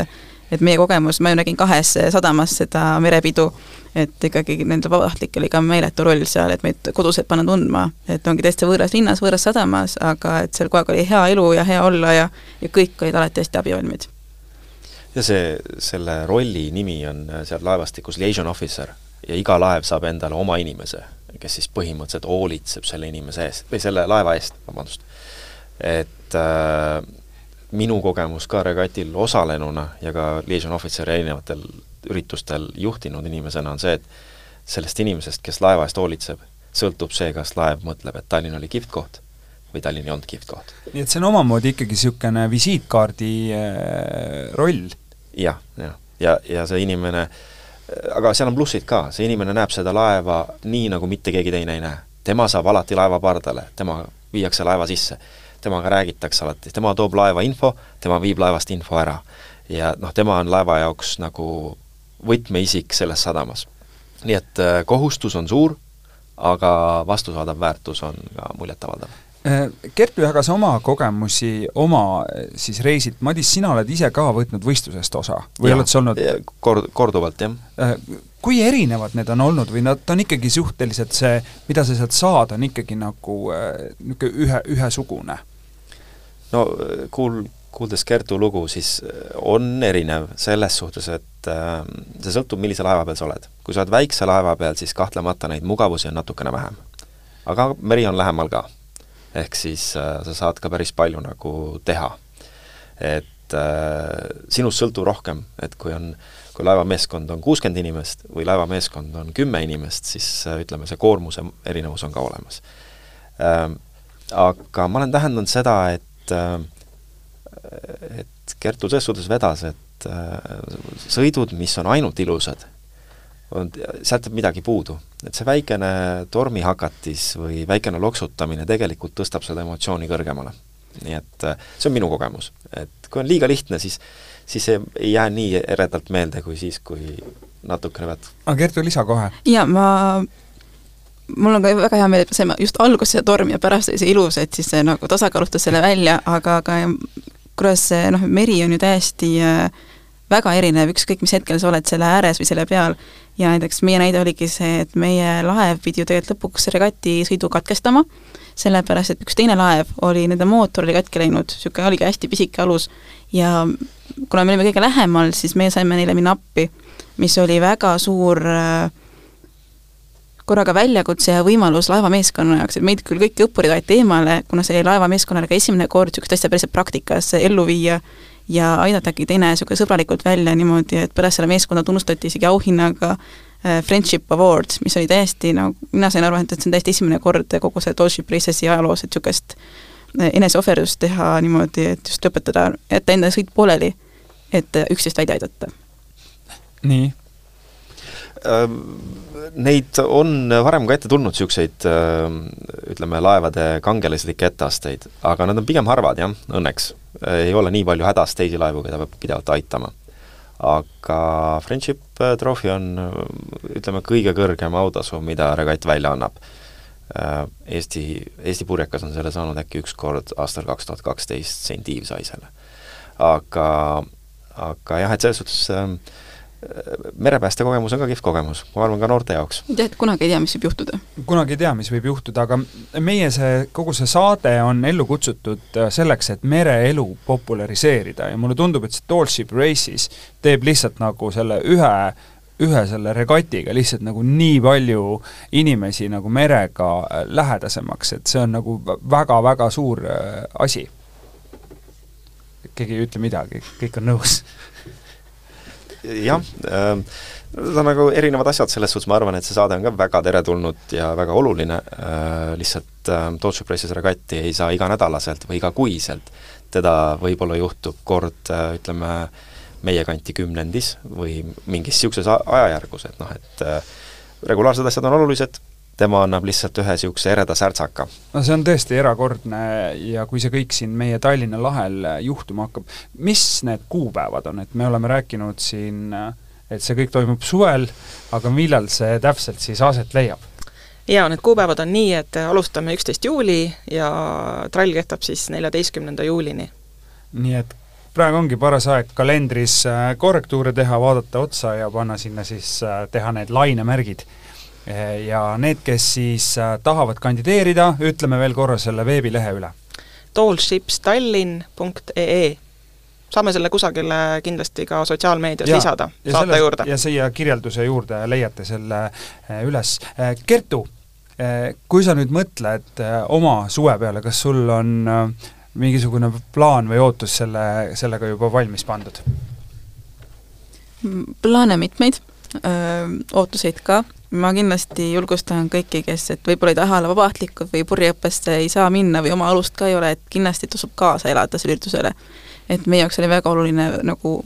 et meie kogemus, ma ju nägin kahes sadamas seda merepidu, et ikkagi nendel vabatahtlikel oli ka meeletu roll seal, et meid koduselt panna tundma, et ongi täiesti võõras linnas, võõras sadamas, aga et seal kogu aeg oli hea elu ja hea olla ja ja kõik olid alati hästi abivalmid. ja see, selle rolli nimi on seal laevastikus liaison officer ja iga laev saab endale oma inimese, kes siis põhimõtteliselt hoolitseb selle inimese eest, või selle laeva eest, vabandust. et äh, minu kogemus ka regatil osalenuna ja ka liaison ohvitseri erinevatel üritustel juhtinud inimesena on see, et sellest inimesest, kes laeva eest hoolitseb, sõltub see, kas laev mõtleb, et Tallinn oli kihvt koht või Tallinn ei olnud kihvt koht. nii et see on omamoodi ikkagi niisugune visiitkaardi äh, roll ja,? jah, jah. ja, ja, ja see inimene aga seal on plussid ka, see inimene näeb seda laeva nii, nagu mitte keegi teine ei näe. tema saab alati laeva pardale, tema viiakse laeva sisse, temaga räägitakse alati, tema toob laeva info, tema viib laevast info ära. ja noh, tema on laeva jaoks nagu võtmeisik selles sadamas. nii et äh, kohustus on suur, aga vastusaadav väärtus on ka muljetavaldav Äh, Kertu jagas oma kogemusi oma siis reisilt, Madis, sina oled ise ka võtnud võistlusest osa või ja, oled sa olnud kord, korduvalt, jah. Äh, kui erinevad need on olnud või nad on ikkagi suhteliselt see, mida sa sealt saad, on ikkagi nagu niisugune ühe, ühesugune? No kuul-, kuuldes Kertu lugu, siis on erinev selles suhtes, et äh, see sõltub, millise laeva peal sa oled. kui sa oled väikse laeva peal, siis kahtlemata neid mugavusi on natukene vähem. aga meri on lähemal ka ehk siis äh, sa saad ka päris palju nagu teha. et äh, sinust sõltub rohkem, et kui on, kui laevameeskond on kuuskümmend inimest või laevameeskond on kümme inimest, siis äh, ütleme, see koormuse erinevus on ka olemas äh,. Aga ma olen tähendanud seda, et äh, et Kertu selles suhtes vedas, et äh, sõidud, mis on ainult ilusad, on, sealt jääb midagi puudu. et see väikene tormihakatis või väikene loksutamine tegelikult tõstab seda emotsiooni kõrgemale. nii et äh, see on minu kogemus, et kui on liiga lihtne, siis siis see ei jää nii eredalt meelde kui siis, kui natukene pead aga Kertu, lisa kohe. jaa, ma mul on ka väga hea meel, et me saime just alguses see torm ja pärast oli see ilus, et siis see nagu tasakaalustas selle välja, aga, aga kuidas see noh, meri on ju täiesti äh, väga erinev, ükskõik mis hetkel sa oled selle ääres või selle peal, ja näiteks meie näide oligi see, et meie laev pidi ju tegelikult lõpuks regati sõidu katkestama, sellepärast et üks teine laev oli, nende mootor oli katki läinud, niisugune oligi hästi pisike alus. Ja kuna me olime kõige lähemal, siis meie saime neile minna appi, mis oli väga suur äh, korraga väljakutse ja võimalus laevameeskonna jaoks, et meid küll kõiki õppureid aeti eemale, kuna see oli laevameeskonnale ka esimene kord niisugust asja päriselt praktikas ellu viia ja aidatagi teine niisugune sõbralikult välja niimoodi, et pärast selle meeskonda tunnustati isegi auhinnaga äh, Friendship Award, mis oli täiesti nagu no,, mina sain aru, et, see on täiesti esimene kord kogu see Tallship Racesi ajaloos, et niisugust äh, eneseohverdust teha niimoodi, et just õpetada, jätta enda sõit pooleli, et üksteist välja aidata. nii Neid on varem ka ette tulnud, niisuguseid ähm, ütleme, laevade kangelaslikke etteasteid, aga nad on pigem harvad jah, õnneks ei ole nii palju hädas teisi laevu, keda peab pidevalt aitama. aga Friendship Trophy on ütleme, kõige kõrgem autasu, mida regatt välja annab. Äh, Eesti, Eesti purjekas on selle saanud äkki üks kord aastal kaks tuhat kaksteist St Ives sai selle. aga, aga jah, et selles suhtes äh, merepääste kogemus on ka kihvt kogemus, ma arvan ka noorte jaoks. jah, et kunagi ei tea, mis võib juhtuda. kunagi ei tea, mis võib juhtuda, aga meie see, kogu see saade on ellu kutsutud äh, selleks, et mereelu populariseerida ja mulle tundub, et see Tallship Races teeb lihtsalt nagu selle ühe ühe selle regatiga lihtsalt nagu nii palju inimesi nagu merega äh, lähedasemaks, et see on nagu väga-väga suur äh, asi keegi ei ütle midagi, kõik on nõus jah äh,, need on nagu erinevad asjad, selles suhtes ma arvan, et see saade on ka väga teretulnud ja väga oluline. Äh,, lihtsalt äh, Tootsi Pressis regatti ei saa iganädalaselt või igakuiselt, teda võib-olla juhtub kord äh, ütleme, meie kanti kümnendis või mingis niisuguses ajajärgus, et noh, et äh, regulaarsed asjad on olulised, tema annab lihtsalt ühe niisuguse ereda särtsaka. no see on tõesti erakordne ja kui see kõik siin meie Tallinna lahel juhtuma hakkab, mis need kuupäevad on, et me oleme rääkinud siin, et see kõik toimub suvel, aga millal see täpselt siis aset leiab? jaa, need kuupäevad on nii, et alustame üksteist juuli ja trall kestab siis neljateistkümnenda juulini. nii et praegu ongi paras aeg kalendris äh, korrektuure teha, vaadata otsa ja panna sinna siis, äh, teha need lainemärgid ja need, kes siis äh, tahavad kandideerida, ütleme veel korra selle veebilehe üle. tallshipstallinn.ee saame selle kusagile kindlasti ka sotsiaalmeedias ja, lisada, saate selles, juurde. ja siia kirjelduse juurde leiate selle äh, üles. Äh, Kertu, kui sa nüüd mõtled oma suve peale, kas sul on mingisugune plaan või ootus selle, sellega juba valmis pandud? plaane mitmeid, ootuseid ka ma kindlasti julgustan kõiki, kes, et võib-olla ei taha olla vabatahtlikud või purjeõppesse ei saa minna või oma alust ka ei ole, et kindlasti tasub kaasa elada sellele üritusele. et meie jaoks oli väga oluline nagu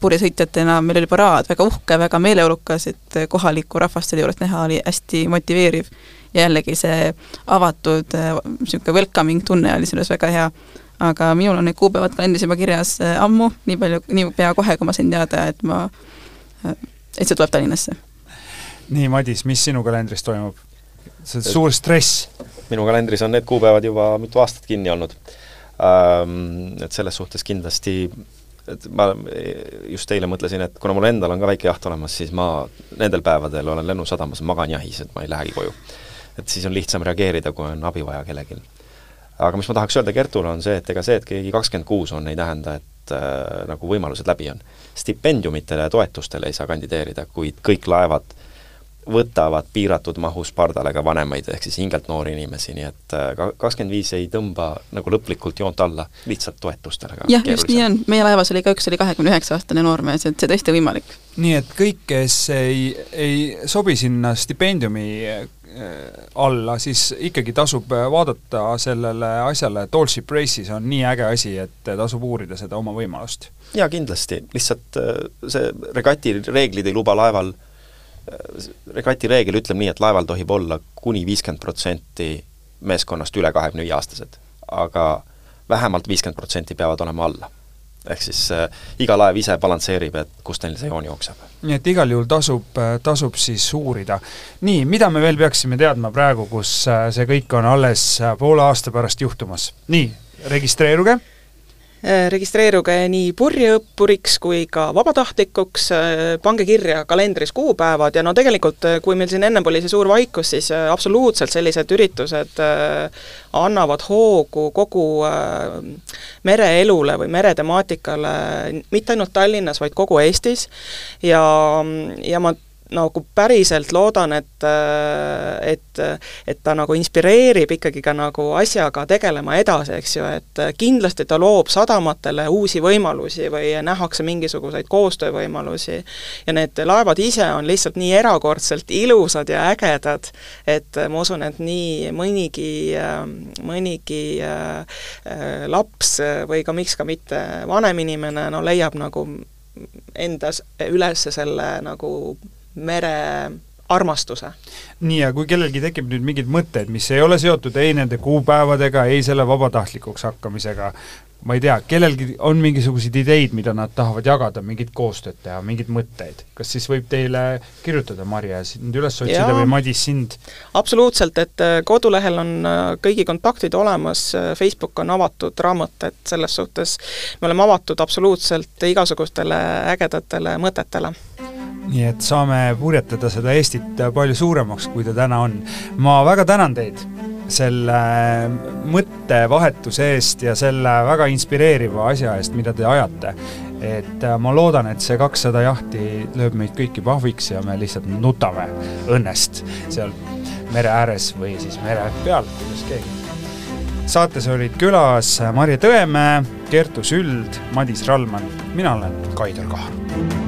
purjesõitjatena, meil oli paraad, väga uhke, väga meeleolukas, et kohalikku rahvast selle juures näha oli hästi motiveeriv. ja jällegi see avatud niisugune welcoming tunne oli selles väga hea. aga minul on need kuupäevad kalendris juba kirjas äh, ammu, nii palju, niipea kohe, kui ma sain teada, et ma, äh, et see tuleb Tallinnasse nii, Madis, mis sinu kalendris toimub? see on suur stress. minu kalendris on need kuupäevad juba mitu aastat kinni olnud ähm,. Et selles suhtes kindlasti et ma just eile mõtlesin, et kuna mul endal on ka väike jaht olemas, siis ma nendel päevadel olen lennusadamas, magan jahis, et ma ei lähegi koju. et siis on lihtsam reageerida, kui on abi vaja kellelgi. aga mis ma tahaks öelda Kertule, on see, et ega see, et keegi kakskümmend kuus on, ei tähenda, et äh, nagu võimalused läbi on. stipendiumitele ja toetustele ei saa kandideerida, kuid kõik laevad võtavad piiratud mahus pardale ka vanemaid, ehk siis hingelt noori inimesi, nii et äh, kakskümmend viis ei tõmba nagu lõplikult joont alla, lihtsalt toetustele ka. jah, just nii on, meie laevas oli ka üks oli kahekümne üheksa aastane noormees, et see tõesti võimalik. nii et kõik, kes ei, ei sobi sinna stipendiumi äh, alla, siis ikkagi tasub äh, vaadata sellele asjale, Tollship Races on nii äge asi, et tasub uurida seda oma võimalust. jaa, kindlasti, lihtsalt see regati reeglid ei luba laeval äh, regati reegel ütleb nii, et laeval tohib olla kuni viiskümmend protsenti meeskonnast üle kahekümne viie aastased, aga vähemalt viiskümmend protsenti peavad olema alla. ehk siis äh, iga laev ise balansseerib, et kust neil see joon jookseb. nii et igal juhul tasub, äh, tasub siis uurida. nii, mida me veel peaksime teadma praegu, kus äh, see kõik on alles äh, poole aasta pärast juhtumas? nii, registreeruge Äh, registreeruge nii purjeõppuriks kui ka vabatahtlikuks, äh, pange kirja kalendris kuupäevad ja no tegelikult, äh, kui meil siin ennem oli see suur vaikus, siis absoluutselt sellised üritused annavad hoogu kogu mereelule või meretemaatikale, mitte ainult Tallinnas, vaid kogu Eestis, ja, ja ma nagu päriselt loodan, et, et, et ta nagu inspireerib ikkagi ka nagu asjaga tegelema edasi, eks ju, et kindlasti ta loob sadamatele uusi võimalusi või nähakse mingisuguseid koostöövõimalusi. ja need laevad ise on lihtsalt nii erakordselt ilusad ja ägedad, et ma usun, et nii mõnigi, mõnigi äh, laps või ka miks ka mitte vanem inimene, no leiab nagu endas üles selle nagu mere armastuse. nii, ja kui kellelgi tekib nüüd mingeid mõtteid, mis ei ole seotud ei nende kuupäevadega, ei selle vabatahtlikuks hakkamisega, ma ei tea, kellelgi on mingisuguseid ideid, mida nad tahavad jagada, mingit koostööd teha, mingeid mõtteid, kas siis võib teile kirjutada, Marje, sind üles otsida või Madis sind? absoluutselt, et äh, kodulehel on äh, kõigi kontaktid olemas, äh, Facebook on avatud raamat, et selles suhtes me oleme avatud absoluutselt igasugustele ägedatele mõtetele nii et saame purjetada seda Eestit palju suuremaks, kui ta täna on. ma väga tänan teid selle mõttevahetuse eest ja selle väga inspireeriva asja eest, mida te ajate. et äh, ma loodan, et see kakssada jahti lööb meid kõiki pahviks ja me lihtsalt nutame õnnest seal mere ääres või siis mere peal, kuidas keegi. saates olid külas Marje Tõemäe, Kertu Süld, Madis Rallmann, mina olen Kaidar Kahar